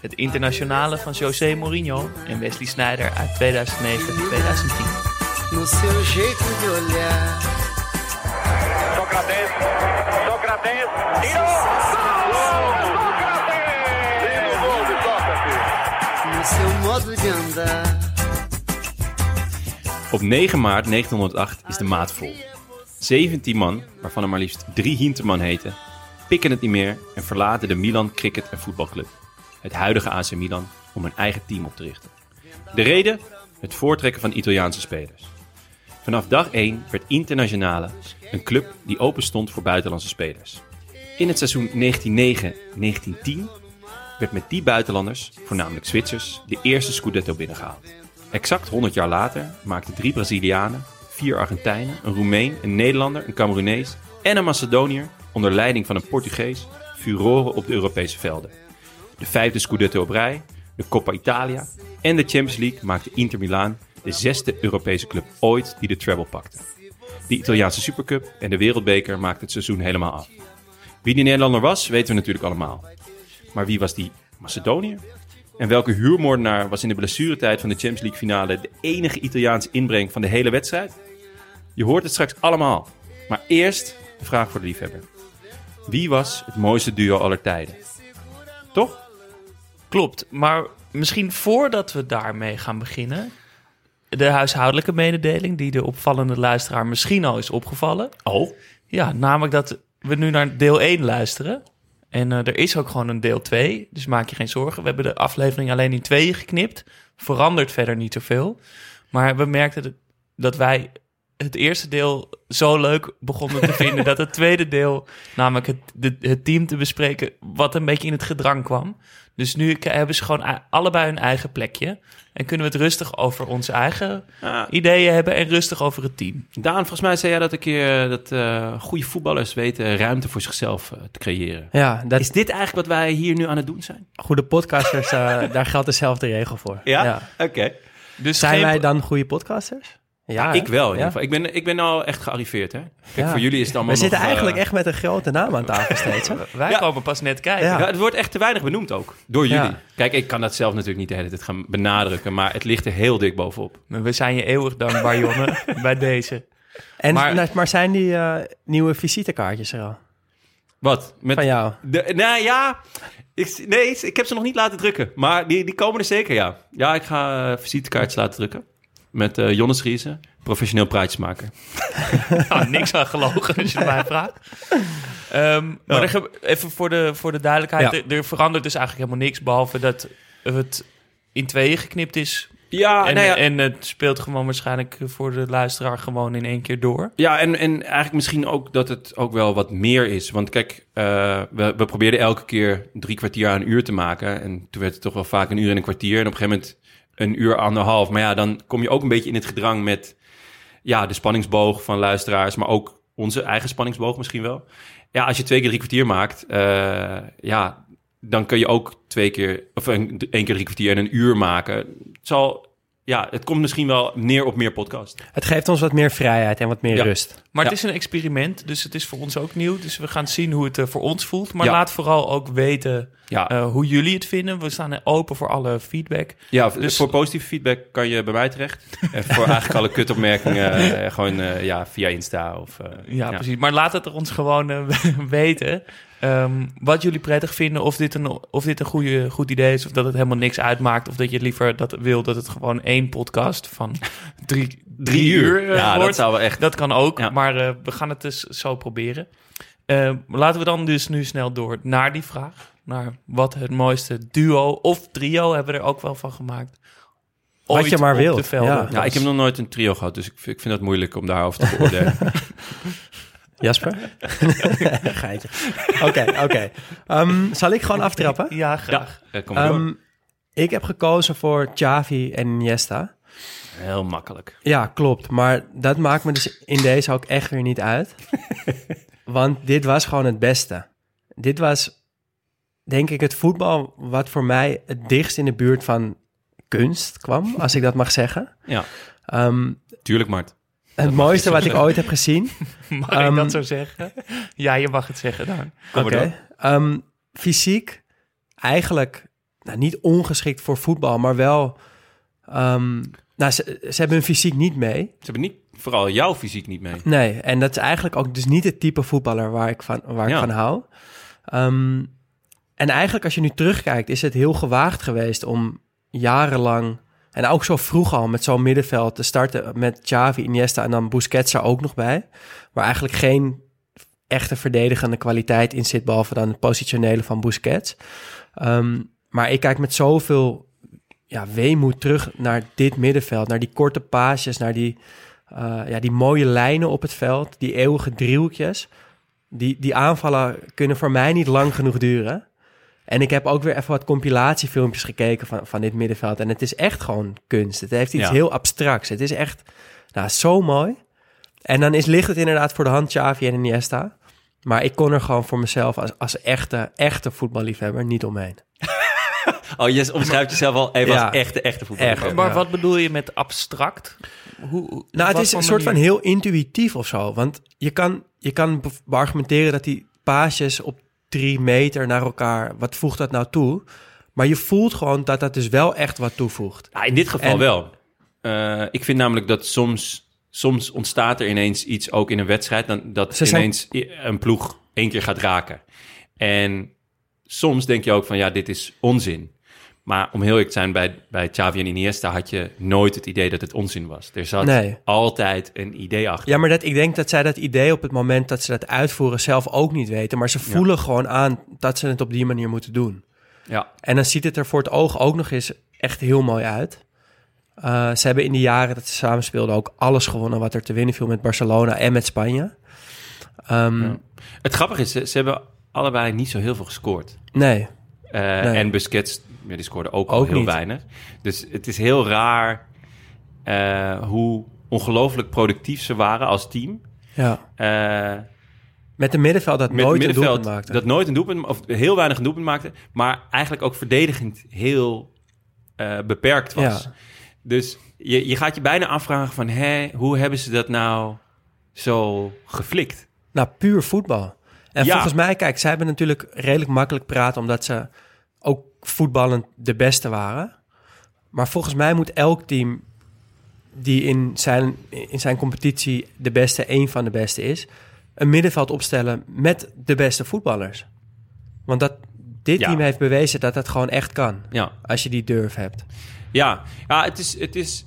het internationale van José Mourinho en Wesley Sneijder uit 2009-2010. No seu jeito de olhar. Sócrates, Sócrates, tiró. Sócrates! No seu modo de andar. Op 9 maart 1908 is de maat vol. 17 man, waarvan er maar liefst drie Hinterman heten, pikken het niet meer en verlaten de Milan Cricket en Voetbalclub, het huidige AC Milan, om een eigen team op te richten. De reden? Het voortrekken van Italiaanse spelers. Vanaf dag 1 werd Internationale een club die open stond voor buitenlandse spelers. In het seizoen 1909-1910 werd met die buitenlanders, voornamelijk Zwitsers, de eerste Scudetto binnengehaald. Exact 100 jaar later maakten drie Brazilianen, vier Argentijnen, een Roemeen, een Nederlander, een Cameroenees en een Macedoniër onder leiding van een Portugees furoren op de Europese velden. De vijfde Scudetto op rij, de Coppa Italia en de Champions League maakte Inter Milaan de zesde Europese club ooit die de treble pakte. De Italiaanse Supercup en de Wereldbeker maakten het seizoen helemaal af. Wie die Nederlander was, weten we natuurlijk allemaal. Maar wie was die Macedoniër? En welke huurmoordenaar was in de blessuretijd van de Champions League finale de enige Italiaanse inbreng van de hele wedstrijd? Je hoort het straks allemaal. Maar eerst de vraag voor de liefhebber. Wie was het mooiste duo aller tijden? Toch? Klopt, maar misschien voordat we daarmee gaan beginnen, de huishoudelijke mededeling die de opvallende luisteraar misschien al is opgevallen. Oh. Ja, namelijk dat we nu naar deel 1 luisteren. En eh, er is ook gewoon een deel 2, dus maak je geen zorgen. We hebben de aflevering alleen in tweeën geknipt. Verandert verder niet zoveel. Maar we merkten dat- dat wij het eerste deel zo leuk begonnen te vinden... dat het tweede deel, namelijk het, de, het team te bespreken... wat een beetje in het gedrang kwam. Dus nu hebben ze gewoon allebei hun eigen plekje. En kunnen we het rustig over onze eigen Ah, ideeën hebben... en rustig over het team. Daan, volgens mij zei jij dat een keer dat eh, goede voetballers weten ruimte voor zichzelf eh, te creëren. Ja, dat Is dit eigenlijk wat wij hier nu aan het doen zijn? goede podcasters, eh, daar geldt dezelfde regel voor. Oké. Dus Zijn geen- wij dan goede podcasters? Ja, ik wel in Ja. ieder geval. Ik ben, ik ben al echt gearriveerd, hè? Kijk, Ja. voor jullie is het allemaal We zitten nog, eigenlijk eh, echt met een grote naam aan tafel steeds. Hè? Wij Ja. komen pas net kijken. Ja. Ja, het wordt echt te weinig benoemd ook. Door jullie. Ja. Kijk, ik kan dat zelf natuurlijk niet de hele tijd gaan benadrukken. Maar het ligt er heel dik bovenop. Maar We zijn je eeuwig dankbaar, Jonne, bij deze. En, Maar- zijn die eh, nieuwe visitekaartjes er al? Wat? Met Van jou? De, nou ja, ik, nee, ik heb ze nog niet laten drukken. Maar die, die komen er zeker, ja. Ja, ik ga eh, visitekaartjes laten drukken. Met eh Jonnes Riese, professioneel praatjesmaker. Nou, niks aan gelogen als je het mij vraagt. Ehm, Maar er even voor de, voor de duidelijkheid. Ja. Er, er verandert dus eigenlijk helemaal niks. Behalve dat het in tweeën geknipt is. Ja, en, nou ja, en het speelt gewoon waarschijnlijk voor de luisteraar gewoon in één keer door. ja en, en eigenlijk misschien ook dat het ook wel wat meer is. Want kijk, eh, we, we probeerden elke keer drie kwartier aan een uur te maken. En toen werd het toch wel vaak een uur en een kwartier. En op een gegeven moment een uur, anderhalf. Maar ja, dan kom je ook een beetje in het gedrang met ja, de spanningsboog van luisteraars. Maar ook onze eigen spanningsboog misschien wel. Ja, als je twee keer drie kwartier maakt, eh, ja, dan kun je ook twee keer, of een, één keer drie kwartier en een uur maken. Het zal, ja, het komt misschien wel neer op meer podcast. Het geeft ons wat meer vrijheid en wat meer Ja. rust. Maar Ja. het is een experiment, dus het is voor ons ook nieuw. Dus we gaan zien hoe het eh, voor ons voelt. Maar Ja. laat vooral ook weten Ja, eh, hoe jullie het vinden. We staan open voor alle feedback. ja dus- voor positieve feedback kan je bij mij terecht. en voor eigenlijk alle kutopmerkingen eh, gewoon eh, ja, via Insta. Of, eh, Ja, precies. Maar laat het er ons gewoon weten. Ehm, wat jullie prettig vinden. Of dit een, of dit een goede, goed idee is. Of dat het helemaal niks uitmaakt. Of dat je liever dat wil dat het gewoon één podcast van drie, drie, uur, eh, ja, dat wordt. zou wel echt... Dat kan ook. Ja. Maar we gaan het dus zo proberen. Ehm, laten we dan dus nu snel door naar die vraag. Naar wat het mooiste duo of trio hebben we er ook wel van gemaakt. Wat je maar velden ja. Ja, ik heb nog nooit een trio gehad, dus ik vind, ik vind dat moeilijk om daarover te beoordelen. Jasper? Geitje. Oké, oké. Ehm, zal ik gewoon aftrappen? Ja, graag. Eh, kom. Ehm, Ik heb gekozen voor Xavi en Iniesta. Heel makkelijk. Ja, klopt. Maar dat maakt me dus in deze ook echt weer niet uit. Want dit was gewoon het beste. Dit was, denk ik, het voetbal wat voor mij het dichtst in de buurt van kunst kwam, als ik dat mag zeggen. Ja, Ehm, tuurlijk, Mart. het mooiste wat ik ooit heb gezien. Mag Ehm, ik dat zo zeggen? Ja, je mag het zeggen dan. Oké. Ehm, fysiek eigenlijk nou, niet ongeschikt voor voetbal, maar wel. ehm, nou, ze, ze hebben hun fysiek niet mee. Ze hebben niet, vooral jouw fysiek niet mee. Nee, en dat is eigenlijk ook dus niet het type voetballer waar ik van, waar Ja. ik van hou. Ehm, en eigenlijk als je nu terugkijkt, is het heel gewaagd geweest om jarenlang... en ook zo vroeg al met zo'n middenveld te starten met Xavi, Iniesta en dan Busquets er ook nog bij. Waar eigenlijk geen echte verdedigende kwaliteit in zit, behalve dan het positionele van Busquets. Ehm, maar ik kijk met zoveel ja, weemoed terug naar dit middenveld, naar die korte paasjes, naar die, eh, ja, die mooie lijnen op het veld, die eeuwige driehoekjes. Die, die aanvallen kunnen voor mij niet lang genoeg duren. En ik heb ook weer even wat compilatiefilmpjes gekeken van, van dit middenveld. En het is echt gewoon kunst. Het heeft iets Ja. heel abstracts. Het is echt nou, zo mooi. En dan is, ligt het inderdaad voor de hand Xavi en Iniesta. Maar ik kon er gewoon voor mezelf als, als echte, echte voetballiefhebber niet omheen. Oh, je omschrijft jezelf al even Ja. als echte, echte voetballer. Echt. Maar Ja. wat bedoel je met abstract? Hoe, Nou, het is een soort van heel intuïtief of zo. Want je kan, je kan argumenteren dat die paasjes op drie meter naar elkaar... wat voegt dat nou toe? Maar je voelt gewoon dat dat dus wel echt wat toevoegt. Ja, in dit geval En- wel. Eh, ik vind namelijk dat soms, soms ontstaat er ineens iets ook in een wedstrijd... Dan, dat Ze ineens een ploeg één keer gaat raken. En soms denk je ook van, ja, dit is onzin. Maar om heel eerlijk te zijn, bij, bij Xavi en Iniesta had je nooit het idee dat het onzin was. Er zat Nee. altijd een idee achter. Ja, maar dat, ik denk dat zij dat idee op het moment dat ze dat uitvoeren zelf ook niet weten. Maar ze voelen gewoon aan dat ze het op die manier moeten doen. Ja. En dan ziet het er voor het oog ook nog eens echt heel mooi uit. Eh, ze hebben in de jaren dat ze samen speelden ook alles gewonnen wat er te winnen viel met Barcelona en met Spanje. Ehm, Ja. Het grappige is, ze, ze hebben allebei niet zo heel veel gescoord. Nee, Eh, Nee. En Busquets, ja, die scoorde ook, al Ook heel niet. weinig. Dus het is heel raar eh, hoe ongelooflijk productief ze waren als team. ja. Eh, Met een middenveld dat met nooit een doelpunt maakte. dat nooit een doelpunt, of heel weinig een doelpunt maakte, maar eigenlijk ook verdedigend heel eh, beperkt was. Ja. Dus je, je gaat je bijna afvragen van, hè, hoe hebben ze dat nou zo geflikt? Nou, puur voetbal. En Ja. volgens mij, kijk, zij hebben natuurlijk redelijk makkelijk praten... omdat ze voetballend de beste waren. Maar volgens mij moet elk team die in zijn, in zijn competitie de beste, één van de beste is... een middenveld opstellen met de beste voetballers. Want dat, dit Ja. team heeft bewezen dat dat gewoon echt kan. Ja, Als je die durf hebt. Ja, ja het, is, het is.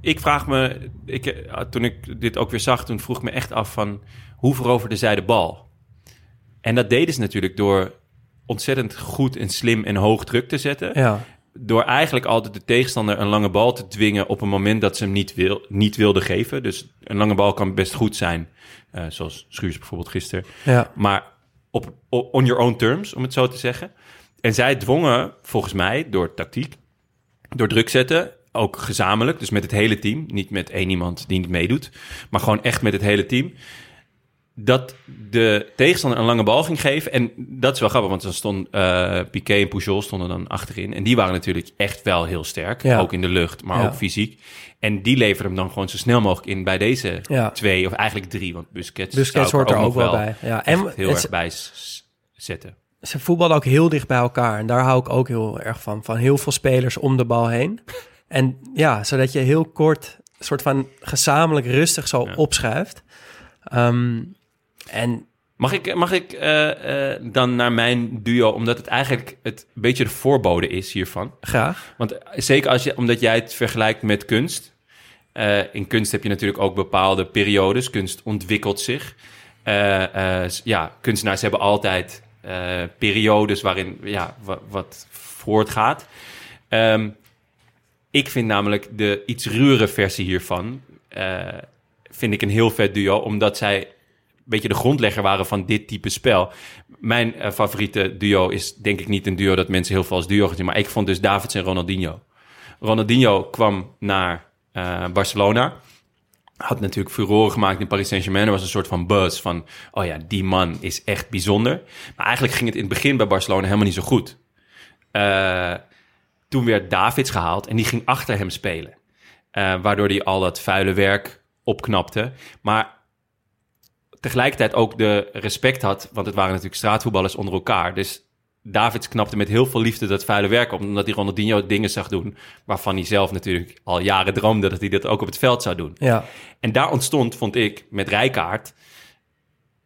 Ik vraag me. Ik, eh, toen ik dit ook weer zag, toen vroeg ik me echt af van. Hoe veroverde zij de bal? En dat deden ze natuurlijk door ontzettend goed en slim en hoog druk te zetten. Ja, Door eigenlijk altijd de tegenstander een lange bal te dwingen op een moment dat ze hem niet, wil, niet wilde geven. Dus een lange bal kan best goed zijn. eh, zoals Schuurs bijvoorbeeld gisteren. ja. Maar op, o- on your own terms, om het zo te zeggen. En zij dwongen, volgens mij, door tactiek, door druk zetten, ook gezamenlijk, dus met het hele team, niet met één iemand die niet meedoet, maar gewoon echt met het hele team, dat de tegenstander een lange bal ging geven. En dat is wel grappig, want dan stond eh Piqué en Pujol stonden dan achterin. En die waren natuurlijk echt wel heel sterk, Ja. ook in de lucht, maar Ja. ook fysiek. En die leverden hem dan gewoon zo snel mogelijk in bij deze Ja. twee, of eigenlijk drie, want Busquets, Busquets hoort er ook wel bij. Ja, en heel erg bij zetten. ze voetballen ook heel dicht bij elkaar. En daar hou ik ook heel erg van. Van heel veel spelers om de bal heen. En ja, zodat je heel kort, soort van gezamenlijk rustig zo opschuift. Ehm, en Mag ik, mag ik eh, eh, dan naar mijn duo, omdat het eigenlijk het een beetje de voorbode is hiervan? graag. Want zeker als je, omdat jij het vergelijkt met kunst. Eh, in kunst heb je natuurlijk ook bepaalde periodes. Kunst ontwikkelt zich. Ja, kunstenaars hebben altijd periodes waarin ja, wat, wat voortgaat. Ehm, ik vind namelijk de iets ruwere versie hiervan... vind ik een heel vet duo, omdat zij beetje de grondlegger waren van dit type spel. Mijn eh, favoriete duo is denk ik niet een duo dat mensen heel veel als duo gaan zien, maar ik vond dus Davids en Ronaldinho. Ronaldinho kwam naar eh, Barcelona. Had natuurlijk furoren gemaakt in Paris Saint-Germain. Er was een soort van buzz van... oh ja, die man is echt bijzonder. Maar eigenlijk ging het in het begin bij Barcelona helemaal niet zo goed. Eh, toen werd Davids gehaald en die ging achter hem spelen. Waardoor hij al dat vuile werk opknapte. Maar tegelijkertijd ook de respect had... want het waren natuurlijk straatvoetballers onder elkaar. Dus Davids knapte met heel veel liefde dat vuile werk op... omdat hij Ronaldinho dingen zag doen... waarvan hij zelf natuurlijk al jaren droomde... dat hij dat ook op het veld zou doen. Ja. En daar ontstond, vond ik, met Rijkaard...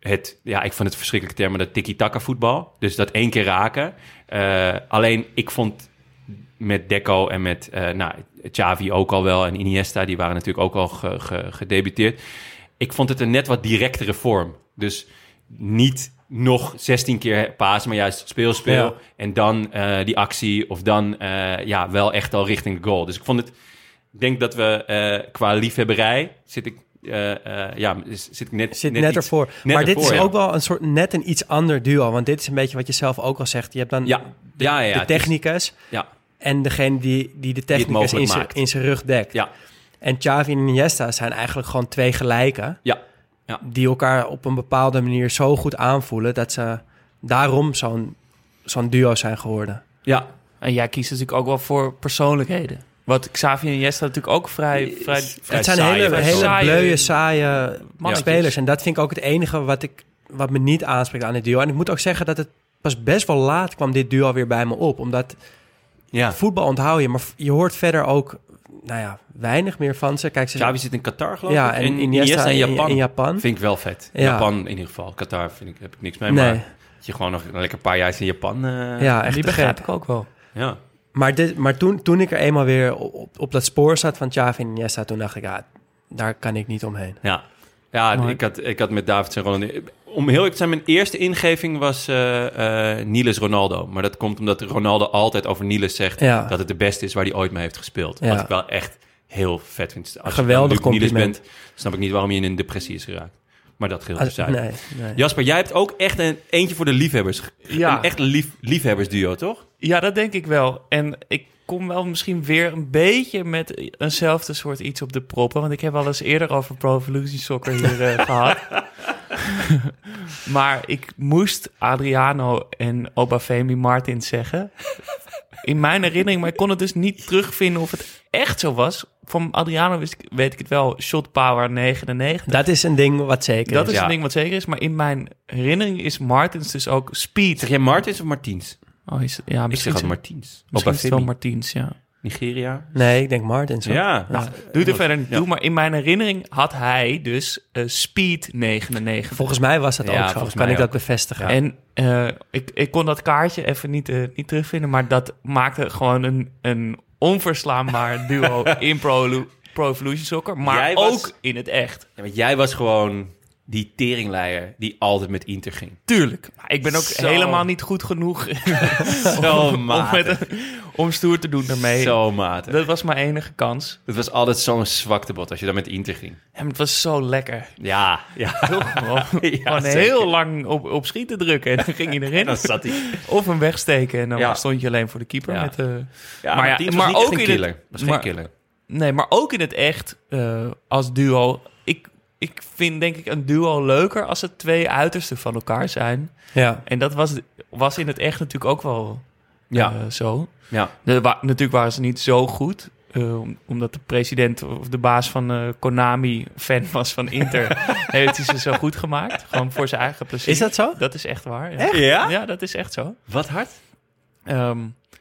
het, ja, ik vond het verschrikkelijke term, maar dat tiki-taka voetbal. Dus dat één keer raken. Eh, alleen, ik vond met Deco en met eh nou, Xavi ook al wel... en Iniesta, die waren natuurlijk ook al ge- ge- gedebuteerd. Ik vond het een net wat directere vorm. Dus niet nog 16 keer pasen, maar juist speel, speel. Ja. En dan eh, die actie of dan eh, ja, wel echt al richting de goal. Dus ik vond het... Ik denk dat we eh, qua liefhebberij zit ik... ja, zit ik net, Zit net, iets- ervoor. net maar dit is ja. ook wel een soort net een iets ander duo. Want dit is een beetje wat je zelf ook al zegt. Je hebt dan Ja, ja, ja. de is- technicus Ja, en degene die, die de technicus in zijn rug dekt. ja, En Xavi en Iniesta zijn eigenlijk gewoon twee gelijken... ja. die elkaar op een bepaalde manier zo goed aanvoelen... dat ze daarom zo'n zo'n duo zijn geworden. Ja, En jij kiest natuurlijk ook wel voor persoonlijkheden. Wat Xavi en Iniesta natuurlijk ook vrij... vrij Vrij het zijn saaie, hele, hele saaie bleuwe, saaie mannetjes. spelers. En dat vind ik ook het enige wat, ik, wat me niet aanspreekt aan dit duo. En ik moet ook zeggen dat het pas best wel laat kwam dit duo weer bij me op. Omdat ja. voetbal onthoud je, maar je hoort verder ook nou ja, weinig meer van ze. Kijk, ze Xavi zit in Qatar, geloof Ja, ik. en Iniesta in in- Japan. in Japan. Vind ik wel vet. Ja. Japan in ieder geval. Qatar vind ik, heb ik niks mee. Nee. Maar dat je gewoon nog een lekker paar jaar in Japan... eh, ja, echt die begrijp gek. ik ook wel. ja. Maar, dit, maar toen, toen ik er eenmaal weer op, op dat spoor zat van Xavi en Iniesta, toen dacht ik, ja, daar kan ik niet omheen. Ja, ja Maar- ik, had, ik had met David en Ronaldo... Om heel eerlijk te zijn, mijn eerste ingeving was eh eh Niels Ronaldo. Maar dat komt omdat Ronaldo altijd over Niels zegt... Ja. dat het de beste is waar hij ooit mee heeft gespeeld. Ja. Wat ik wel echt heel vet vind. Als Geweldig je Niels compliment. bent, snap ik niet waarom je in een depressie is geraakt. Maar dat Als- terzijde. nee, nee. Jasper, jij hebt ook echt een eentje voor de liefhebbers. Ja. Een echt lief, liefhebbersduo, toch? Ja, dat denk ik wel. En ik kom wel misschien weer een beetje met eenzelfde soort iets op de proppen. Want ik heb wel eens eerder over Pro Evolution Soccer hier eh, gehad. maar ik moest Adriano en Obafemi Martins zeggen. In mijn herinnering, maar ik kon het dus niet terugvinden of het echt zo was. Van Adriano wist ik, weet ik het wel, shot power 99. Dat is een ding wat zeker Dat is. is Ja. een ding wat zeker is. Maar in mijn herinnering is Martins dus ook speed. Zeg jij Martins of Martins? Oh, is, ja, Ik misschien zeg Martins. Misschien is het wel Obafemi. Martins, ja. Nigeria. Nee, ik denk Martins. Ja. Nou, Doe er verder niet Ja. toe, maar in mijn herinnering had hij dus eh, Speed 99. Volgens mij was dat Ja, ook zo. volgens Kan mij ik dat bevestigen? En eh, ik, ik kon dat kaartje even niet, eh, niet terugvinden, maar dat maakte gewoon een, een onverslaanbaar duo in Pro, Pro Evolution Soccer, maar Jij was- ook in het echt. Ja, want jij was gewoon die teringleier die altijd met Inter ging. Tuurlijk. Maar ik ben ook Zo. helemaal niet goed genoeg Zo om, met om stoer te doen daarmee. Zo matig. Dat was mijn enige kans. Het was altijd zo'n zwaktebot als je dan met Inter ging. En het was zo lekker. Ja, ja. Gewoon, Ja, heel lang op, op schieten drukken. En dan ging hij erin. Dan zat hij. Of hem wegsteken. En dan Ja. stond je alleen voor de keeper. Ja. Met, eh, Ja, Maar ja, maar was niet ook in het- killer. was geen maar- killer. nee, maar ook in het echt eh, als duo. Ik, vind denk ik een duo leuker als het twee uitersten van elkaar zijn. Ja. En dat was, was in het echt natuurlijk ook wel Ja. eh, zo. Ja. De, wa- natuurlijk waren ze niet zo goed. eh, om- omdat de president of de baas van eh, Konami fan was van Inter. heeft hij ze zo goed gemaakt. Gewoon voor zijn eigen plezier. Is dat zo? Dat is echt waar. Ja. Echt? Ja? Ja, dat is echt zo. Wat hard? Ehm,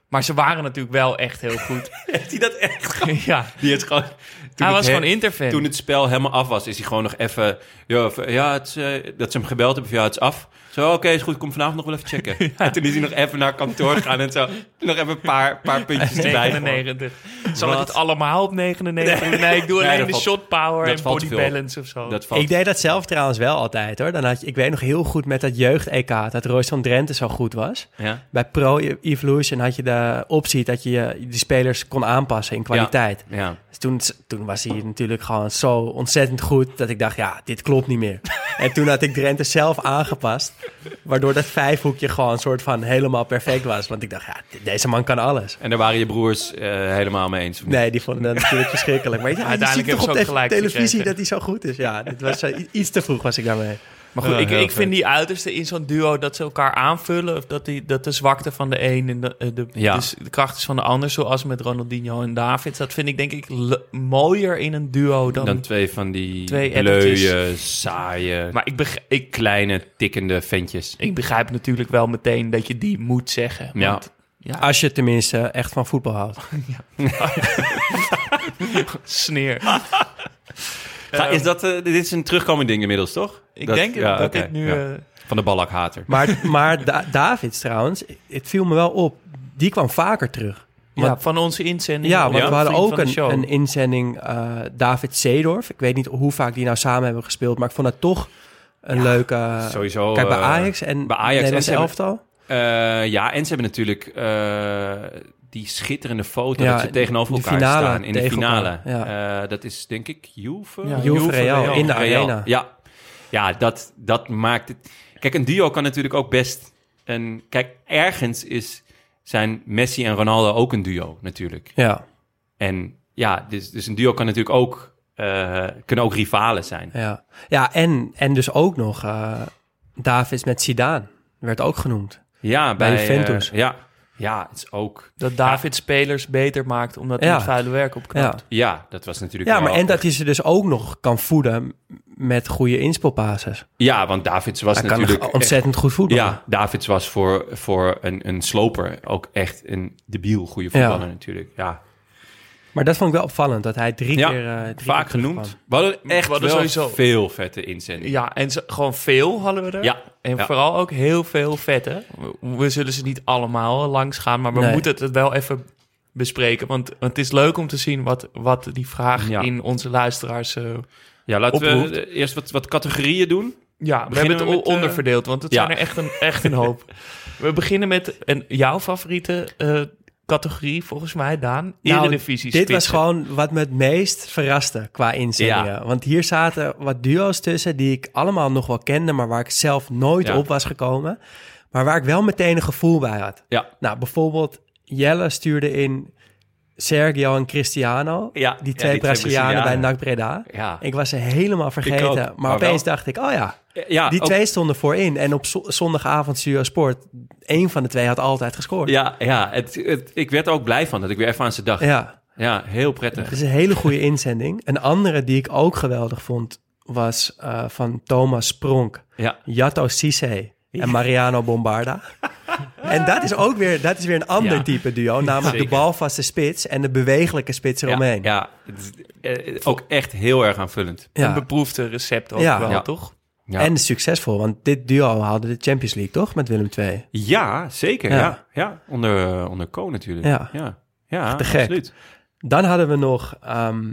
maar ze waren natuurlijk wel echt heel goed. Heeft hij dat echt? ja, Die heeft gewoon... Toen hij was gewoon Interfan. Toen het spel helemaal af was, is hij gewoon nog even... Ja, ja het is, eh, dat ze hem gebeld hebben, ja, het is af. Zo, oké, is goed, kom vanavond nog wel even checken. En toen is hij nog even naar kantoor gegaan en zo. Nog even een paar, paar puntjes erbij. 99. Zal ik het allemaal op 99? Nee, ik doe alleen de valt- shot power en body balance of zo. Dat valt. Ik deed dat zelf trouwens wel altijd hoor. Dan had je, ik weet nog heel goed met dat jeugd-EK dat Royce van Drenthe zo goed was. ja. Bij Pro Evolution had je de optie dat je je- die spelers kon aanpassen in kwaliteit. ja. Dus toen, toen was hij natuurlijk gewoon zo ontzettend goed dat ik dacht, ja, dit klopt niet meer. en toen had ik Drenthe zelf aangepast, waardoor dat vijfhoekje gewoon een soort van helemaal perfect was. Want ik dacht, ja, deze man kan alles. En daar waren je broers eh, helemaal mee eens. Nee, die vonden dat natuurlijk verschrikkelijk. Maar ja, je Uiteindelijk ziet toch op televisie gekregen. dat hij zo goed is. Ja, dit was eh, iets te vroeg was ik daarmee. Maar goed, Ja, ik, ik vind die uiterste in zo'n duo dat ze elkaar aanvullen. Of dat, die, dat de zwakte van de een en de, eh, de, Ja. de kracht is van de ander. Zoals met Ronaldinho en David. Dat vind ik denk ik mooier in een duo dan... Dan twee van die Twee saaie, maar ik, ik, kleine, tikkende ventjes. ik begrijp natuurlijk wel meteen dat je die moet zeggen. Ja. Want, ja. Als je tenminste echt van voetbal houdt. sneer. Ga, is dat, eh, dit is een terugkomend ding inmiddels, toch? Ik Dat- denk ja, dat oké, ik nu... ja. eh, Van de ballakhater. Maar, maar Da- Davids trouwens, het viel me wel op. Die kwam vaker terug. ja, van onze inzending. Ja, want we hadden ook een, Show. een inzending eh, David Seedorf. Ik weet niet hoe vaak die nou samen hebben gespeeld, maar ik vond het toch een leuke... Sowieso. Kijk, bij Ajax en bij Ajax en hebben- elftal. eh, ja, en ze hebben natuurlijk eh, die schitterende foto Ja, dat ze tegenover elkaar finale staan in de finale. Eh, dat is denk ik Juve. Ja, Juve Juve Real, Real. in de Real. arena. Ja, ja dat, dat maakt het... Kijk, een duo kan natuurlijk ook best... Een, kijk, ergens is, zijn Messi en Ronaldo ook een duo natuurlijk. Ja, En ja, dus, dus een duo kan natuurlijk ook... eh, kunnen ook rivalen zijn. ja. ja en, en dus ook nog eh Davids met Zidane. Werd ook genoemd. Ja, Bij bij, Juventus. ja, ja, het is ook... Dat David spelers beter maakt omdat hij Ja. het vuile werk opknapt. Ja, Ja, dat was natuurlijk ja maar en dat hij ze dus ook nog kan voeden met goede inspelpases. Ja, want Davids was Hij kan natuurlijk... ontzettend goed voetballen. ja, Davids was voor, voor een, een sloper ook echt een debiel goede voetballer natuurlijk. Ja, Maar dat vond ik wel opvallend, dat hij drie Ja, keer... eh, drie vaak keer genoemd. We hadden echt We hadden wel sowieso- veel vette inzendingen. Ja, en gewoon veel hadden we er. Ja, En ja. vooral ook heel veel vette. We, we zullen ze niet allemaal langs gaan, maar we Nee. moeten het wel even bespreken. Want, want het is leuk om te zien wat, wat die vraag Ja. in onze luisteraars... eh, Ja, laten Oproept. we eerst wat, wat categorieën doen. ja, we Beginnen hebben het met, eh, onderverdeeld, want het ja. zijn er echt een, echt een hoop. We beginnen met een, jouw favoriete eh, categorie, volgens mij, Daan. Nou, Dit was gewoon wat me het meest verraste qua inzendingen. Ja. Want hier zaten wat duo's tussen die ik allemaal nog wel kende, maar waar ik zelf nooit Ja. op was gekomen. Maar waar ik wel meteen een gevoel bij had. Ja, Nou, bijvoorbeeld Jelle stuurde in Sergio en Cristiano. Ja, die ja, twee die twee Brazilianen bij. NAC Breda. ja. Ik was ze helemaal vergeten. ook, maar, maar opeens wel. dacht ik, oh ja, ja die ook- twee stonden voorin. En op zo- zondagavond Studio Sport, één van de twee had altijd gescoord. Ja, ja het, het, ik werd er ook blij van dat ik weer even aan ze dacht. Ja, ja. heel prettig. Het is een hele goede inzending. Een andere die ik ook geweldig vond, was eh, van Thomas Spronk, Ja, Jatto Cisse en Mariano Bombarda. en dat is ook weer, dat is weer een ander Ja. type duo, namelijk de balvaste spits en de bewegelijke spits eromheen. ja het is eh, ook echt heel erg aanvullend. Een beproefde recept ook Ja. wel, Ja. toch? Ja. En succesvol, want dit duo haalde de Champions League, toch? Met Willem II. Ja, zeker. Ja. Ja, ja. Onder, eh, onder Co natuurlijk. Ja. ja. ja te gek. absoluut. Dan hadden we nog ehm,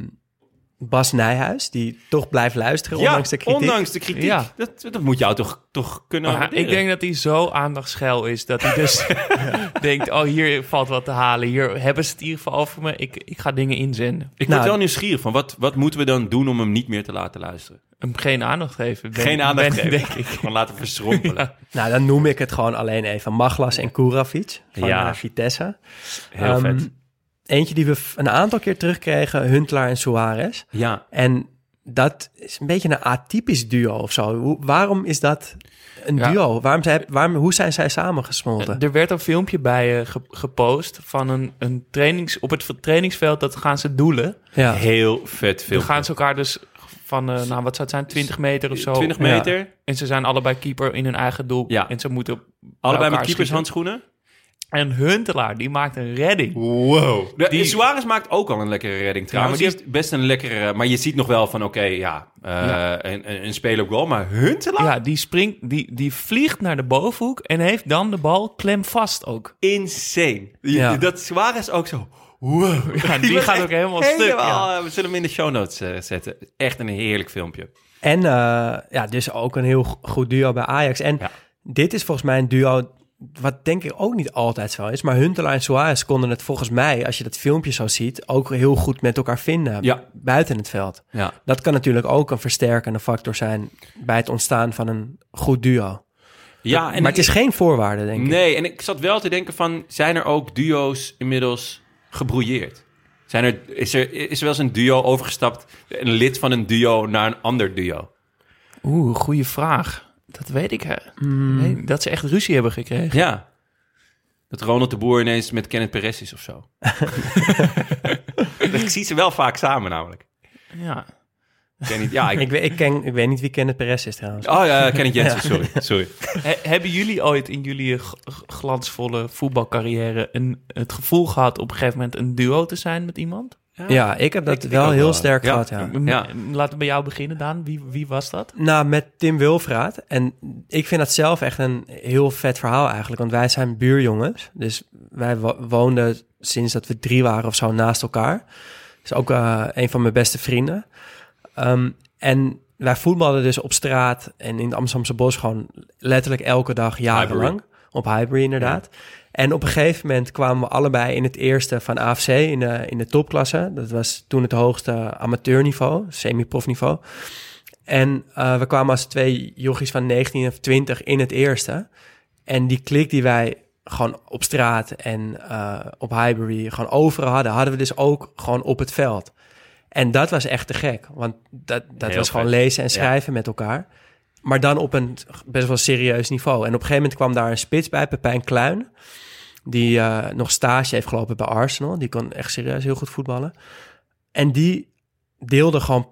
Bas Nijhuis, die toch blijft luisteren, Ja, ondanks de kritiek. ondanks de kritiek. Ja. Dat, dat moet jou toch, toch kunnen Maar ik denk dat hij zo aandachtsgeil is dat hij dus denkt: oh, hier valt wat te halen. Hier hebben ze het in ieder geval over me. Ik, ik ga dingen inzenden. Ik Nou, word wel nieuwsgierig van wat, wat moeten we dan doen om hem niet meer te laten luisteren? Hem geen aandacht geven. ben- Geen aandacht ben- geven. Denk ik. Gewoon laten verschrompelen. Ja. Nou, dan noem ik het gewoon alleen even. Maglas en Kurafic van Ja. eh, Vitesse. Heel Ehm, vet. Eentje die we een aantal keer terugkregen, Huntelaar en Suarez. Ja, En dat is een beetje een atypisch duo of zo. Hoe, waarom is dat een Ja. duo? Waarom zij, waarom, hoe zijn zij samengesmolten? Er werd een filmpje bij eh, ge- gepost van een, een trainings, op het trainingsveld. Dat gaan ze doelen. Ja. heel vet Dan film. gaan ze elkaar dus van, eh, nou wat zou het zijn, 20 meter of zo. 20 meter. En ze zijn allebei keeper in hun eigen doel. Ja. En ze moeten Allebei met keepershandschoenen. En Huntelaar, die maakt een redding. Wow. De, Die- Suarez maakt ook al een lekkere redding trouwens. maar die heeft best een lekkere... Maar je ziet nog wel van, oké, ja, eh, Ja. Een, een, een speler op goal. Maar Huntelaar? Ja, die springt, die, die vliegt naar de bovenhoek en heeft dan de bal klem vast ook. Insane. Ja. Dat Suarez ook zo... Wow. Ja, die gaat ook helemaal stuk. Ja. Helemaal, We zullen hem in de show notes eh, zetten. Echt een heerlijk filmpje. En eh, ja, dus ook een heel go- goed duo bij Ajax. En Ja. dit is volgens mij een duo wat denk ik ook niet altijd zo is. Maar Huntelaar en Suarez konden het volgens mij, als je dat filmpje zo ziet, ook heel goed met elkaar vinden Ja. buiten het veld. Ja. Dat kan natuurlijk ook een versterkende factor zijn bij het ontstaan van een goed duo. Ja, en maar het is geen voorwaarde, denk ik. Nee, en ik zat wel te denken van... zijn er ook duo's inmiddels gebrouilleerd? Zijn er, is, er, is er wel eens een duo overgestapt... een lid van een duo naar een ander duo? Oeh, goede vraag. Dat weet ik. Hè. Hmm. Nee, dat ze echt ruzie hebben gekregen. Ja. Dat Ronald de Boer ineens met Kenneth Perez is of zo. ik zie ze wel vaak samen namelijk. Ja. Ik weet niet, ja, ik, Ik, weet- ik, ken, ik weet niet wie Kenneth Perez is trouwens. Oh ja, Kenneth Jensen, sorry. sorry. He- hebben jullie ooit in jullie glansvolle voetbalcarrière een, het gevoel gehad op een gegeven moment een duo te zijn met iemand? Ja, ik heb dat Ik- wel heel wel. sterk Ja. gehad, ja. Ja. Laten we bij jou beginnen, Daan. Wie, wie was dat? Nou, met Tim Wilfraat. En ik vind dat zelf echt een heel vet verhaal eigenlijk. Want wij zijn buurjongens. Dus wij wo- woonden sinds dat we drie waren of zo naast elkaar. is ook eh, een van mijn beste vrienden. Ehm, en wij voetbalden dus op straat en in het Amsterdamse bos gewoon letterlijk elke dag jarenlang. Op Highbury inderdaad. En op een gegeven moment kwamen we allebei in het eerste van AFC in de, in de topklasse. Dat was toen het hoogste amateurniveau, semi-profniveau. En eh, we kwamen als twee jochies van 19 of 20 in het eerste. En die klik die wij gewoon op straat en eh, op Highbury gewoon overal hadden, hadden we dus ook gewoon op het veld. En dat was echt te gek, want dat, dat Heel was gewoon lezen en Ja. schrijven met elkaar. Maar dan op een best wel serieus niveau. En op een gegeven moment kwam daar een spits bij, Pepijn Kluin. Die eh, nog stage heeft gelopen bij Arsenal. Die kon echt serieus heel goed voetballen. En die deelde gewoon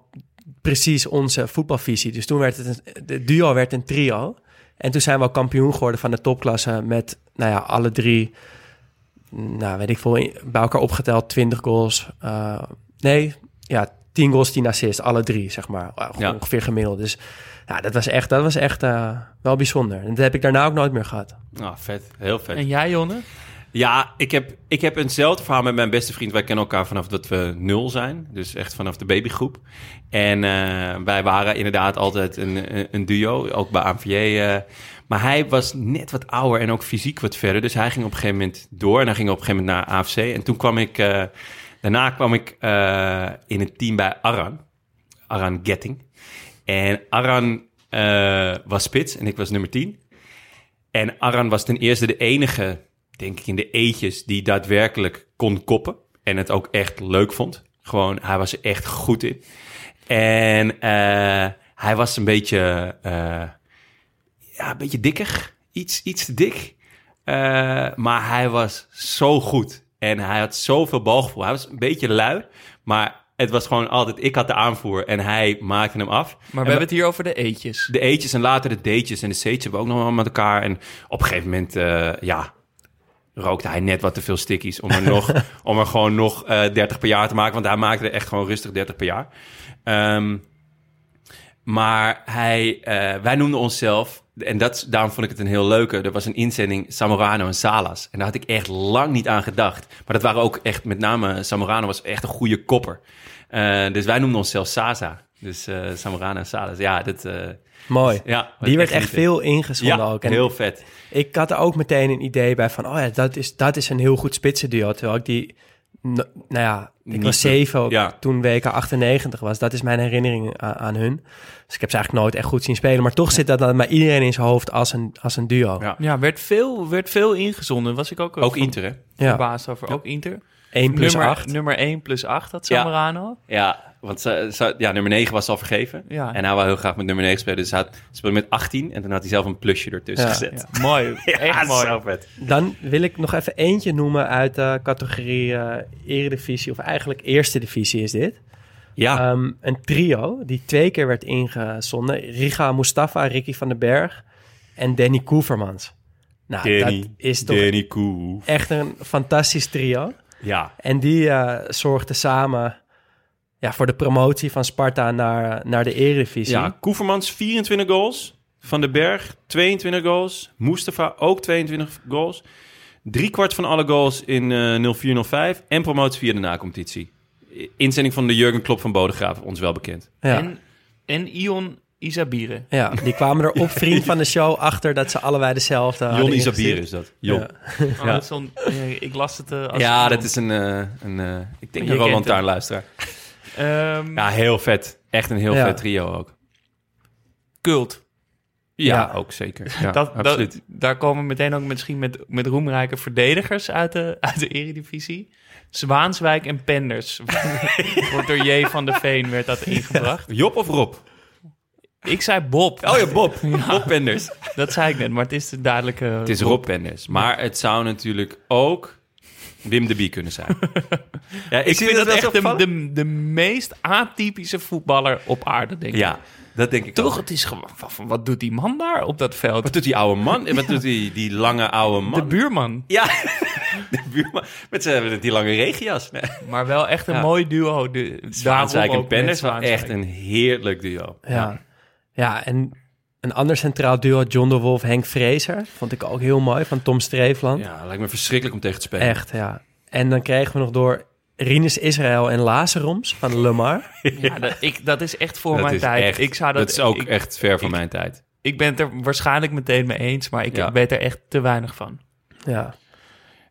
precies onze voetbalvisie. Dus toen werd het een, de duo werd een trio. En toen zijn we ook kampioen geworden van de topklasse met, nou ja, alle drie, nou weet ik veel, bij elkaar opgeteld 20 goals. Eh, nee, ja, 10 goals, 10 assists, alle drie, zeg maar. Ja. Ongeveer gemiddeld. Dus ja, dat was echt, dat was echt eh, wel bijzonder. En dat heb ik daarna ook nooit meer gehad. Nou, vet. Heel vet. En jij, Jonne? Ja, ik heb, ik heb eenzelfde verhaal met mijn beste vriend. Wij kennen elkaar vanaf dat we nul zijn. Dus echt vanaf de babygroep. En eh, wij waren inderdaad altijd een, een- duo. Ook bij ANVJ. eh. maar hij was net wat ouder en ook fysiek wat verder. Dus hij ging op een gegeven moment door. En hij ging op een gegeven moment naar AFC. En toen kwam ik... eh, daarna kwam ik eh, in het team bij Aran. Aran Getting. En Aran eh, was spits en ik was nummer 10. En Aran was ten eerste de enige, denk ik, in de eetjes die daadwerkelijk kon koppen. En het ook echt leuk vond. Gewoon, hij was er echt goed in. En eh, hij was een beetje, eh, ja, een beetje dikker. Iets, iets te dik. Maar hij was zo goed. En hij had zoveel balgevoel. Hij was een beetje lui, maar het was gewoon altijd... Ik had de aanvoer en hij maakte hem af. Maar En we hebben het hier over de eetjes. de eetjes en later de datejes en de C'tjes hebben we ook nog wel met elkaar. En op een gegeven moment, eh, ja, rookte hij net wat te veel stickies om er, nog, om er gewoon nog eh 30 per jaar te maken. Want hij maakte er echt gewoon rustig 30 per jaar. Ehm, maar hij, eh, wij noemden onszelf, en dat, daarom vond ik het een heel leuke. Er was een inzending Samorano en Salas. En daar had ik echt lang niet aan gedacht. Maar dat waren ook echt, met name Samorano was echt een goede kopper. Eh, dus wij noemden onszelf Sasa. Dus eh Samorano en Salas. Ja, dat... eh, Mooi. ja, Die werd echt veel ingezonden Ja, ook. En heel vet. Ik had er ook meteen een idee bij van, oh ja, dat is, dat is een heel goed spitsenduo. Terwijl ik die, nou ja, ik Niet was zeven ja. toen WK 98 was. Dat is mijn herinnering aan, aan hun. Dus ik heb ze eigenlijk nooit echt goed zien spelen. Maar toch zit dat dan bij iedereen in zijn hoofd als een, als een duo. Ja. Ja, werd veel, werd veel ingezonden. Was ik ook, Ook Inter, hè? Ja, verbaasd over. Ook Inter. 1 plus nummer, 8. Nummer 1 plus 8 had Ja. Zamorano. Ja, want ze, ze- ja, nummer 9 was al vergeven. Ja. En hij wou heel graag met nummer 9 spelen. Dus hij had- speelde met 18 en toen had hij zelf een plusje ertussen Ja. gezet. Ja, mooi. Echt mooi. vet. Dan wil ik nog even eentje noemen uit de categorie eh eredivisie. Of eigenlijk eerste divisie is dit. Ja, Ehm, een trio die twee keer werd ingezonden. Riga Mustafa, Ricky van den Berg en Danny Koevermans. Nou, dat is toch Danny echt een fantastisch trio. Ja, En die eh zorgden samen ja, voor de promotie van Sparta naar, naar de Eredivisie. ja, Koevermans 24 goals. Van den Berg 22 goals. Mustafa ook 22 goals. Drie kwart van alle goals in eh 04-05 en promotie via de nacompetitie. Inzending van de Jurgen Klopp van Bodegraaf, ons wel bekend. Ja. En, en Ion Isabire. ja, die kwamen er op vriend van de show achter dat ze allebei dezelfde hadden Jon ingestuurd. Isabir is dat. Jon. Ja. Oh, Ja. dat eh, ik las het eh, als Ja, Ion. dat is een, eh, een eh, ik denk Je een Roland luisteraar. Ehm, Ja, heel vet. Echt een heel Ja. vet trio ook. Cult. Ja, Ja. ook zeker. Ja, dat, absoluut. dat, daar komen we meteen ook misschien met, met roemrijke verdedigers uit de, uit de eredivisie. Zwaanswijk en Penders. Wordt door J. van de Veen werd dat ingebracht. Job of Rob? Ik zei Bob. Oh ja, Bob. Bob Penders. Dat zei ik net, maar het is de duidelijke... Het is Rob Penders. Maar het zou natuurlijk ook Wim de Bie kunnen zijn. ja, Ik vind dat echt de, de, de meest atypische voetballer op aarde, denk ik. Ja, dat denk ik Toch, ook. het is gewoon... Wat doet die man daar op dat veld? Wat doet die oude man? Wat doet die, die lange oude man? De buurman. Ja, de buurman. Met, zijn- die lange regenjas. Nee. Maar wel echt een Ja. mooi duo. De, Zwaanswijk daarom en Zwaanswijk. echt een heerlijk duo. Ja. ja, en een ander centraal duo, John de Wolf, Henk Vrezer. Vond ik ook heel mooi, van Tom Streefland. Ja, lijkt me verschrikkelijk om tegen te spelen. Echt, ja. En dan kregen we nog door Rinus Israël en Lazaroms van Lamar. Ja, dat, ik, dat is echt voor Dat mijn tijd. echt- ik zou dat, dat is ook ik, echt ver van ik- mijn tijd. ik ben het er waarschijnlijk meteen mee eens, maar ik Ja. weet er echt te weinig van. Ja,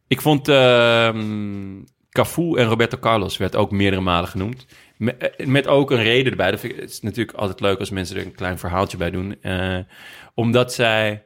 Ik vond ehm Cafu en Roberto Carlos werd ook meerdere malen genoemd. Met, eh, met ook een reden erbij. Dat vind ik, het is natuurlijk altijd leuk als mensen er een klein verhaaltje bij doen. Eh, omdat zij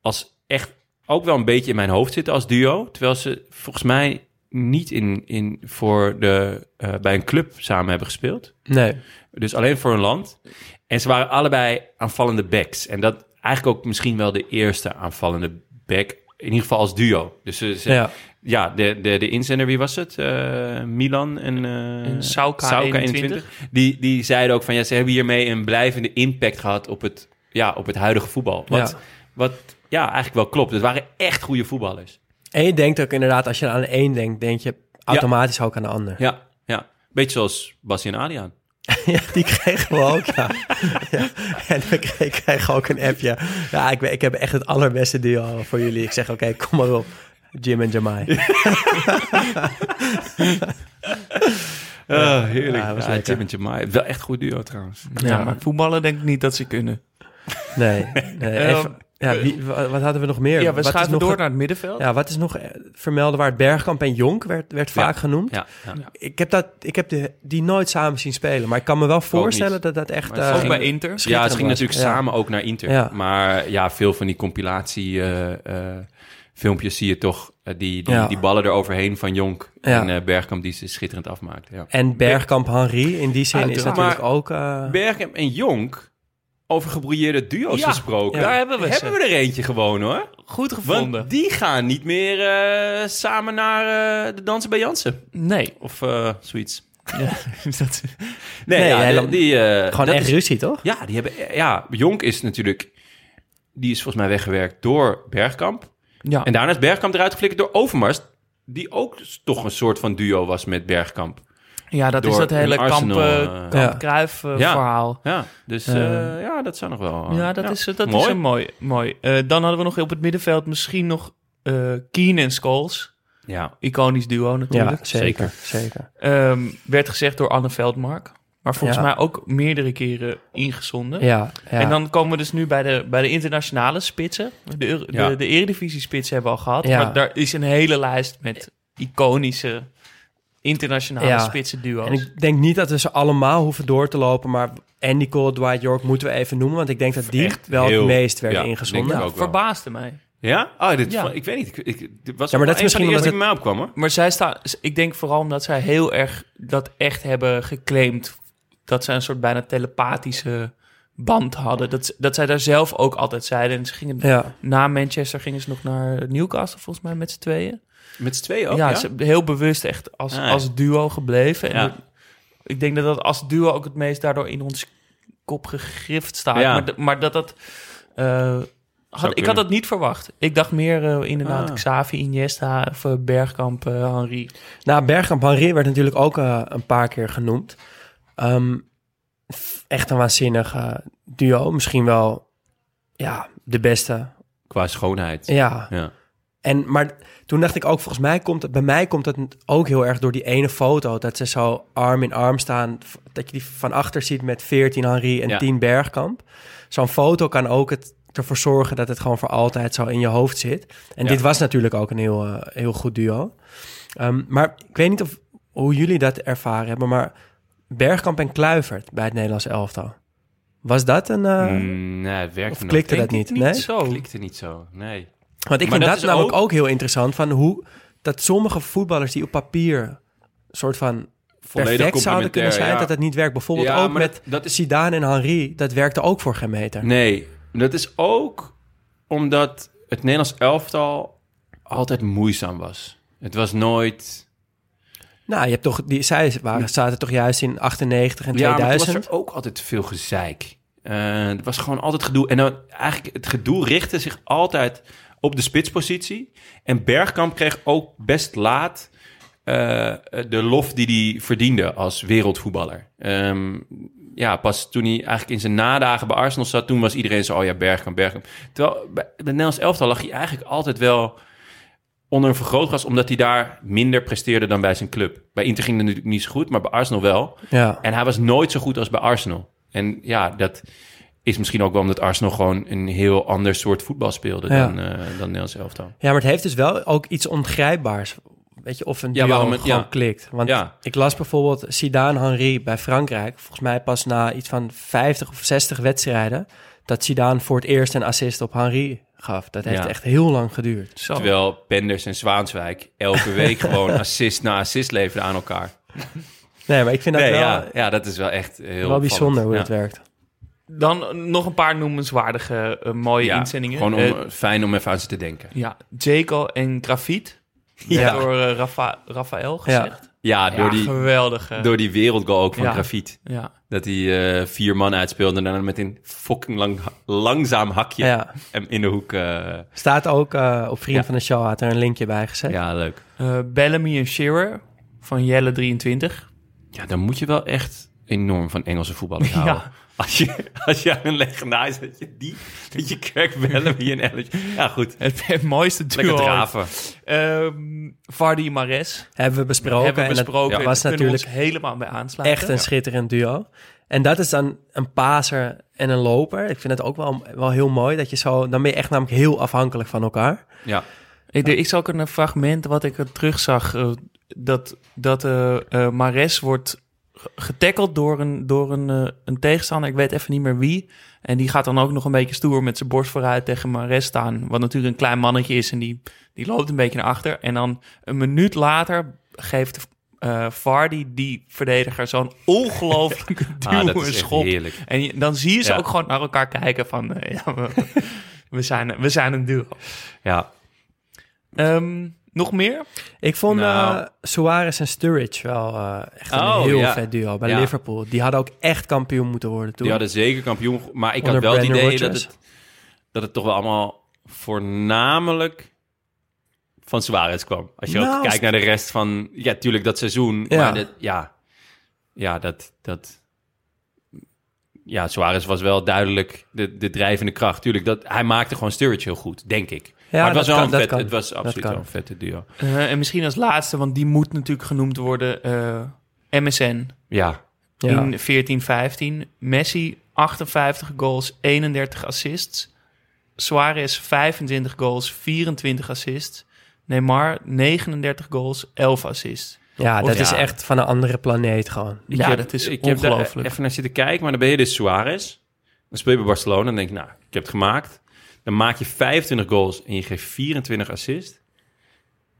als echt ook wel een beetje in mijn hoofd zitten als duo. Terwijl ze volgens mij niet in, in voor de, eh, bij een club samen hebben gespeeld. nee. Dus alleen voor een land. En ze waren allebei aanvallende backs. En dat eigenlijk ook misschien wel de eerste aanvallende back. In ieder geval als duo. Dus ze, ze- Ja. Ja, de, de, de inzender, wie was het? Eh, Milan en, eh En Sauka 21. Die, die zeiden ook van, ja, ze hebben hiermee een blijvende impact gehad op het, ja, op het huidige voetbal. Wat, Ja. wat ja, eigenlijk wel klopt. Het waren echt goede voetballers. En je denkt ook inderdaad, als je aan de een denkt, denk je automatisch ook aan de ander. Ja, ja. Beetje zoals Basje en Adriaan. Ja, die kregen we ook, ja. ja. En we kregen, kregen ook een appje. Ja, ik, ik heb echt het allerbeste duo voor jullie. Ik zeg, oké, kom maar op. Jim en Jamai. Ah, heerlijk. Ja, was Ja. Tim en Jamai. Wel echt goed duo trouwens. Ja, maar voetballen denk ik niet dat ze kunnen. Nee. nee Eh, even, ja, wie, wa- wat hadden we nog meer? Ja, we Wat is schuiven nog door het- naar het middenveld. Ja, wat is nog eh, vermelden waard? Bergkamp en Jonk werd, werd vaak genoemd. Ja, ja. Ik heb, dat, ik heb de, die nooit samen zien spelen. Maar ik kan me wel voorstellen dat dat echt... Ook gingen- bij Inter. Ja, gingen was. natuurlijk Ja. samen ook naar Inter. Ja. Maar ja, veel van die compilatie eh, eh, filmpjes zie je toch eh, die, die, Ja. die ballen eroverheen van Jonk Ja. en eh, Bergkamp die ze schitterend afmaakt. Ja. En Bergkamp Henry, in die zin is natuurlijk ook... eh, Bergkamp en Jonk, over gebrouilleerde duo's Ja, gesproken. daar hebben we ze. Hebben we er eentje gewoon hoor. Goed gevonden. Want die gaan niet meer eh, samen naar eh, de dansen bij Jansen. Nee. Of eh zoiets. Ja, dat, Nee, Nee, ja, die, dan- die, eh, gewoon echt is- ruzie, toch? Ja, die hebben, ja, Jonk is natuurlijk... Die is volgens mij weggewerkt door Bergkamp. Ja. En daarna is Bergkamp eruit geflikkerd door Overmars. Die ook toch een soort van duo was met Bergkamp. ja, dat is dat hele een kamp, Arsenal, eh, eh, Ja. Kruif eh, Ja. verhaal. Ja, dus ja, dat zou nog wel... Ja, dat, is, dat Mooi. is een mooi. mooi. Eh, dan hadden we nog op het middenveld misschien nog eh Keen en Scholes. Ja, Iconisch duo Ja, natuurlijk. zeker. zeker. Ehm, werd gezegd door Anne Veldmark. Maar volgens Ja. mij ook meerdere keren ingezonden. Ja, ja. En dan komen we dus nu bij de, bij de internationale spitsen. De, de, de eredivisie-spitsen hebben we al gehad. Ja. Maar daar is een hele lijst met iconische internationale Ja. spitsen duo's. En ik denk niet dat we ze allemaal hoeven door te lopen, maar Andy Cole, Dwight York moeten we even noemen, want ik denk dat die Echt wel heel- het meest werden ja, ingezonden. verbaasde mij. Ja? Oh, dit, Ja. ik weet niet. Ik, ik, dit was Ja, maar dat is misschien omdat bij mij opkwam, hoor. Maar zij staan, ik denk vooral omdat zij heel erg dat echt hebben geclaimd. Dat zij een soort bijna telepathische band hadden. Dat, dat zij daar zelf ook altijd zeiden. En ze gingen Ja, na Manchester gingen ze nog naar Newcastle volgens mij met z'n tweeën. Met z'n tweeën ook, ja, ja? ze heel bewust echt als, Ah, ja. als duo gebleven. En Ja. ik- denk dat dat als duo ook het meest daardoor in ons kop gegrift staat. Ja. Maar, maar dat dat... eh, had, ik had dat niet verwacht. Ik dacht meer eh, inderdaad Ah. Xavi, Iniesta of Bergkamp, eh, Henry. nou Bergkamp Henry werd natuurlijk ook een paar keer genoemd. Ehm, echt een waanzinnig duo. Misschien wel ja, de beste. Qua schoonheid. Ja, Ja. En, maar toen dacht ik ook, volgens mij komt het, bij mij komt het ook heel erg door die ene foto. Dat ze zo arm in arm staan. Dat je die van achter ziet met 14 Henri en Ja. 10 Bergkamp. Zo'n foto kan ook het, ervoor zorgen dat het gewoon voor altijd zo in je hoofd zit. En Ja. dit was natuurlijk ook een heel, eh, heel goed duo. Ehm, maar ik weet niet of, hoe jullie dat ervaren hebben, maar Bergkamp en Kluivert bij het Nederlands elftal. Was dat een... eh, Mm, nee, het werkte of klikte dat ik niet? nee? zo. Klikte niet zo, nee. Want ik Maar vind dat dat, is namelijk ook- ook... heel interessant van hoe dat sommige voetballers die op papier soort van Volledig perfect zouden kunnen zijn, ja. dat het niet werkt. Bijvoorbeeld Ja, ook met dat- dat is- Zidane en Henri, dat werkte ook voor geen meter. Nee, dat is ook omdat het Nederlands elftal altijd moeizaam was. Het was nooit... Nou, je hebt toch die zij waren zaten toch juist in 98 en Ja, maar 2000. was er ook altijd veel gezeik. Eh er was gewoon altijd gedoe. En dan eigenlijk het gedoe richtte zich altijd op de spitspositie. En Bergkamp kreeg ook best laat eh, de lof die hij verdiende als wereldvoetballer. Ehm, ja, pas toen hij eigenlijk in zijn nadagen bij Arsenal zat, toen was iedereen zo, oh ja, Bergkamp, Bergkamp. Terwijl bij het Nederlands elftal lag hij eigenlijk altijd wel onder een vergrootglas, omdat hij daar minder presteerde dan bij zijn club. Bij Inter ging het natuurlijk niet zo goed, maar bij Arsenal wel. Ja. En hij was nooit zo goed als bij Arsenal. En ja, dat is misschien ook wel omdat Arsenal gewoon een heel ander soort voetbal speelde Ja. dan, eh dan Nederlands elftal. ja, maar het heeft dus wel ook iets ongrijpbaars. Weet je, of een Ja, duo waarom het- gewoon ja. klikt. Want Ja. ik las bijvoorbeeld Zidane-Henri bij Frankrijk. Volgens mij pas na iets van 50 of 60 wedstrijden... dat Zidane voor het eerst een assist op Henri gaf. Dat heeft Ja. echt heel lang geduurd. Zo. Terwijl Penders en Zwaanswijk elke week gewoon assist na assist leverden aan elkaar. Nee, maar ik vind dat Nee, wel, ja, ja, dat is wel echt heel wel bijzonder hoe het werkt. Dan nog een paar noemenswaardige eh, mooie Ja, inzendingen. Gewoon om, Eh, fijn om even aan ze te denken. ja, Jaco en Grafiet. Ja. Door eh, Rafa, Rafael gezegd. Ja, door, Ja, die, geweldig. eh. door die wereldgoal ook van Ja. Grafiet. ja. Dat hij eh, vier man uitspeelde en daarna met een fucking lang, langzaam hakje Ja. hem in de hoek. eh, Staat ook eh, op Vriend Ja. van de Show, had er een linkje bij gezet. ja, leuk. Eh, Bellamy en Shearer van Jelle 23. Ja, dan moet je wel echt enorm van Engelse voetballers Ja. Als je, als je aan een legendaris dat je die, dat je Kirk Bellamy en Ellis... Ja, goed. Het, het mooiste duo. Lekker draven. Ehm Vardy Mares. Hebben we besproken. hebben we en dat besproken. ja, was natuurlijk helemaal bij aansluiten. echt een schitterend duo. En dat is dan een paser en een loper. Ik vind het ook wel, wel heel mooi dat je zo... Dan ben je echt namelijk heel afhankelijk van elkaar. Ja. Ik, er is ook een fragment wat ik er terugzag. eh, dat dat eh eh, Mares wordt getackeld door een, door een, eh, een tegenstander. Ik weet even niet meer wie. En die gaat dan ook nog een beetje stoer met zijn borst vooruit tegen Mares staan. Wat natuurlijk een klein mannetje is. En die, die loopt een beetje naar achter. En dan een minuut later geeft eh Vardy die verdediger zo'n ongelooflijke duw Ah, dat en schop. heerlijk. En je- dan zie je ze Ja. ook gewoon naar elkaar kijken van... eh, ja, we, we, zijn, we zijn een duo. Ja. Ehm, nog meer? Ik vond Nou. eh, Suarez en Sturridge wel eh, echt een Oh, heel ja. vet duo bij Ja. Liverpool. Die hadden ook echt kampioen moeten worden toen. Die hadden zeker kampioen. Maar ik Onder had wel het idee dat het, dat het toch wel allemaal voornamelijk van Suarez kwam. Als je Nou, ook kijkt naar de rest van... Ja, tuurlijk dat seizoen. Ja. Maar dat, ja, ja, dat... dat ja, Suarez was wel duidelijk de, de drijvende kracht. Tuurlijk, dat, hij maakte gewoon Sturridge heel goed, denk ik. Maar het was, wel kan, een vet, kan. het was absoluut wel een vette duo. Eh, en misschien als laatste, want die moet natuurlijk genoemd worden... eh, MSN Ja, Ja. in 14-15. Messi 58 goals, 31 assists. Suarez 25 goals, 24 assists. Neymar 39 goals, 11 assists. Ja, dat is echt van een andere planeet gewoon. Ik ja, heb- dat is ik heb daar ongelooflijk. even naar zitten kijken, maar dan ben je dus Suarez. Dan speel je bij Barcelona en dan denk je, nou, ik heb het gemaakt. Dan maak je 25 goals en je geeft 24 assists.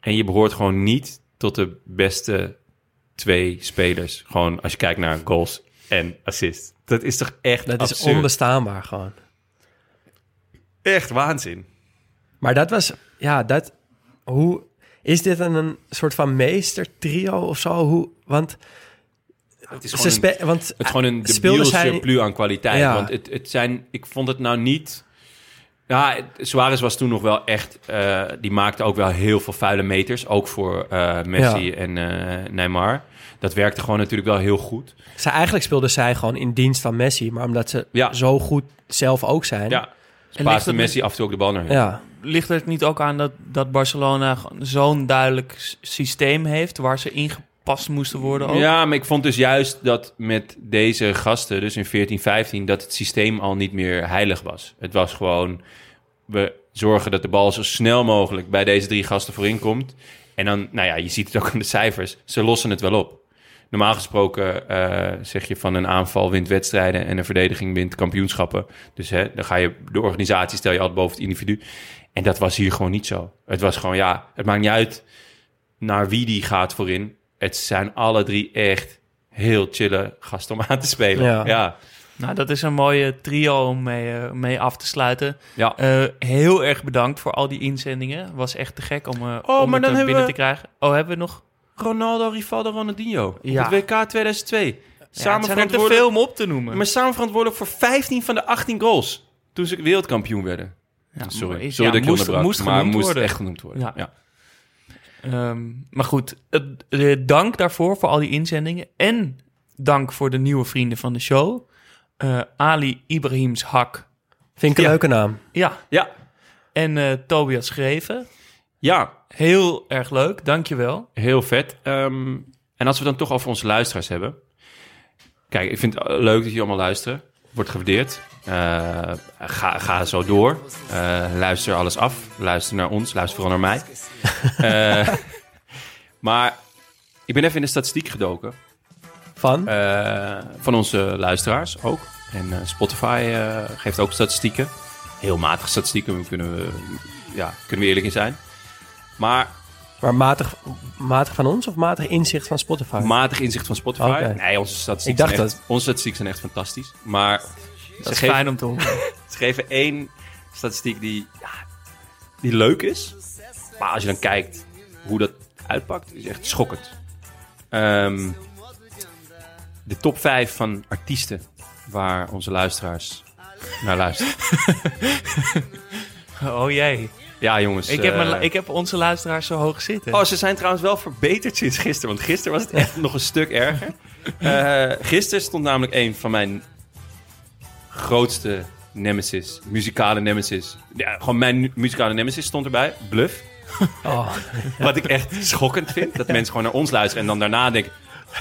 En je behoort gewoon niet tot de beste twee spelers. Gewoon als je kijkt naar goals en assists. Dat is toch echt Dat is onbestaanbaar gewoon. Echt waanzin. Maar dat was, ja, dat, hoe, is dit een, een soort van meestertrio of zo? Hoe, want Het is gewoon een, want het is gewoon een debiel zij- surplus aan kwaliteit. Ja. Want het, het zijn, ik vond het nou niet... Ja, het- Suarez was toen nog wel echt... eh, die maakte ook wel heel veel vuile meters. Ook voor eh, Messi Ja. en eh, Neymar. Dat werkte gewoon natuurlijk wel heel goed. zij, eigenlijk speelde zij gewoon in dienst van Messi. Maar omdat ze Ja. zo goed zelf ook zijn, Ja, paaste het Messi af en toe ook de bal naar hem. Ja, Ligt er niet ook aan dat, dat Barcelona zo'n duidelijk systeem heeft waar ze moesten worden ook? Ja, maar ik vond dus juist dat met deze gasten, dus in 14, 15, dat het systeem al niet meer heilig was. Het was gewoon, we zorgen dat de bal zo snel mogelijk bij deze drie gasten voorin komt. En dan, nou ja, je ziet het ook aan de cijfers, ze lossen het wel op. Normaal gesproken eh, zeg je van een aanval wint wedstrijden en een verdediging wint kampioenschappen. Dus hè, dan ga je de organisatie stel je altijd boven het individu. En dat was hier gewoon niet zo. Het was gewoon, ja, het maakt niet uit naar wie die gaat voorin. Het zijn alle drie echt heel chille gasten om aan te spelen. Ja. Ja, Nou, dat is een mooie trio om mee, eh, mee af te sluiten. ja. Eh, heel erg bedankt voor al die inzendingen. Was echt te gek om, eh Oh, om maar het dan er hebben binnen we- te krijgen. Oh, hebben we nog? Ronaldo, Rivaldo, Ronaldinho. Ja. Op het WK 2002. Ja, Samen het zijn er te verantwoordelijk- veel om op te noemen. Maar samen verantwoordelijk voor 15 van de 18 goals. Toen ze wereldkampioen werden. Ja, Sorry, Sorry ja, dat ik je moest, onderbrak, moest maar moest worden. echt genoemd worden. Ja. Ehm, maar goed, eh, eh, dank daarvoor voor al die inzendingen. En dank voor de nieuwe vrienden van de show. Eh, Ali Ibrahims Hak. vind ik een Ja. leuke naam. Ja, Ja. en eh, Tobias Schreven. ja, Heel erg leuk, dankjewel. heel vet. Ehm, en als we het dan toch over onze luisteraars hebben. Kijk, ik vind het leuk dat jullie allemaal luisteren. Wordt gewaardeerd. Eh, ga, ga zo door. Eh, luister alles af. Luister naar ons. Luister vooral naar mij. Eh, maar ik ben even in de statistiek gedoken. Van? Van onze luisteraars ook. En Spotify geeft ook statistieken. Heel matige statistieken, daar kunnen we, ja, kunnen we eerlijk in zijn. Maar maar matig, matig van ons of matig inzicht van Spotify? matig inzicht van Spotify. Nee, onze statistieken, Ik dacht zijn echt, onze statistieken zijn echt fantastisch. Maar Dat ze is geven, fijn om te horen. ze geven één statistiek die, ja, die leuk is. Maar als je dan kijkt hoe dat uitpakt, is echt schokkend. Ehm, de top 5 van artiesten waar onze luisteraars naar luisteren. Oh jee. Ja, jongens. Ik heb, eh, mijn, ik heb onze luisteraars zo hoog zitten. Oh, ze zijn trouwens wel verbeterd sinds gisteren. Want gisteren was het echt nog een stuk erger. Eh gisteren stond namelijk een van mijn grootste nemesis, muzikale nemesis. Ja, gewoon mijn muzikale nemesis stond erbij. Bluff. Oh, Wat ik echt schokkend vind. Dat mensen gewoon naar ons luisteren en dan daarna denken...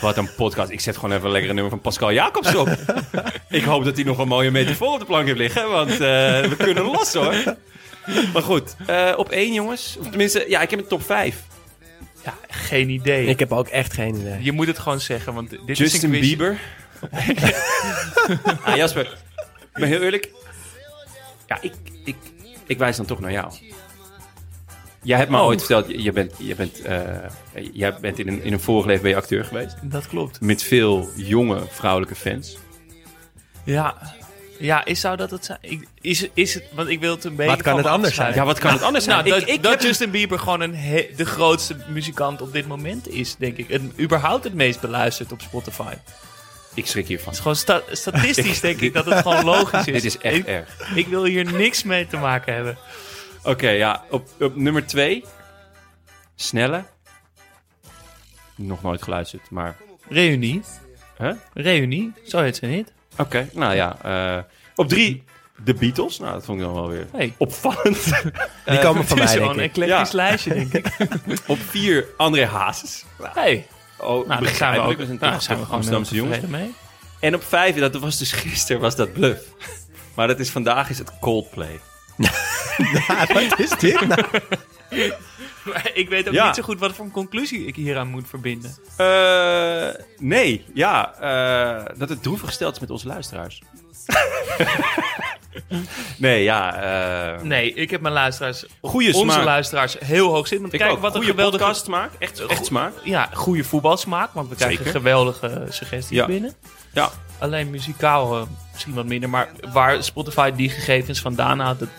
Wat een podcast. Ik zet gewoon even een lekkere nummer van Pascal Jacobs op. ik hoop dat hij nog een mooie metafoor op de plank heeft liggen. Want eh, we kunnen los hoor. Maar goed, eh, op één jongens. Of tenminste, ja, ik heb een top 5. Ja, geen idee. ik heb ook echt geen idee. Je moet het gewoon zeggen, want dit is een quiz. Bieber. ah, Jasper, ik ben heel eerlijk. Ja, ik, ik, ik wijs dan toch naar jou. Jij hebt me Oh. ooit verteld, je, bent, je bent, eh, jij bent in een, in een vorig leven ben je acteur geweest. Dat klopt. Met veel jonge vrouwelijke fans. Ja. Ja, is, zou dat het zijn? Ik- Is, is het, want ik wil het een beetje Wat kan het anders afsluiten. Ja, wat kan het anders zijn? Nou, dat, ik, ik dat heb- Justin Bieber gewoon een he- de grootste muzikant op dit moment is, denk ik. En überhaupt het meest beluisterd op Spotify. Het ik schrik hiervan. is gewoon sta- statistisch denk ik dat het gewoon logisch is. Dit is echt ik, erg. ik wil hier niks mee te maken hebben. Oké, ja. Op, op nummer twee. Snelle. Nog nooit geluisterd, maar... Reunie. Huh? Reunie, zo heet ze niet. Oké, nou ja. eh, op drie, de Beatles. Nou, dat vond ik dan wel weer Hey. opvallend. Die komen van mij, is denk ik. eclectisch Ja. lijstje, denk ik. op vier, André Hazes. Hey. Oh, Nou, daar zijn we ook zijn nou, zijn we gewoon Amsterdamse heel jongens. mee. En op vijf, dat was dus gisteren, was dat Bluff. Maar dat is vandaag is het Coldplay. Wat is dit nou? Maar ik weet ook Ja. niet zo goed wat voor een conclusie ik hieraan moet verbinden. Eh, nee, ja. eh, dat het droevig gesteld is met onze luisteraars. nee, ja. eh Nee, ik heb mijn luisteraars, Goeie onze smaak. luisteraars, heel hoog zitten. Want Ik kijk, ook. wat een geweldige... podcast smaak. Echt, echt smaak. Ja, goede voetbalsmaak, want we krijgen geweldige suggesties Ja. binnen. Ja. Alleen muzikaal misschien wat minder. Maar waar Spotify die gegevens vandaan haalt, dat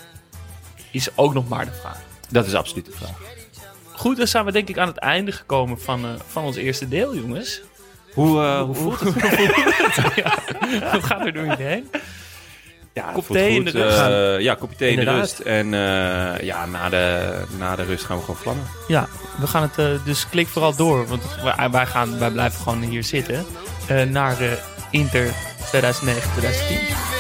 is ook nog maar de vraag. Dat is absoluut de vraag. Goed, dan zijn we denk ik aan het einde gekomen van, eh, van ons eerste deel, jongens. Hoe, eh, hoe voelt het? Wat gaat er door je heen? Ja, Kop thee in de rust. Eh, ja, kopje thee in de rust. En ja, na de, na de rust gaan we gewoon vlammen. Ja, we gaan het, dus klik vooral door. Want wij, wij, gaan, wij blijven gewoon hier zitten. naar eh, Inter 2009-2010.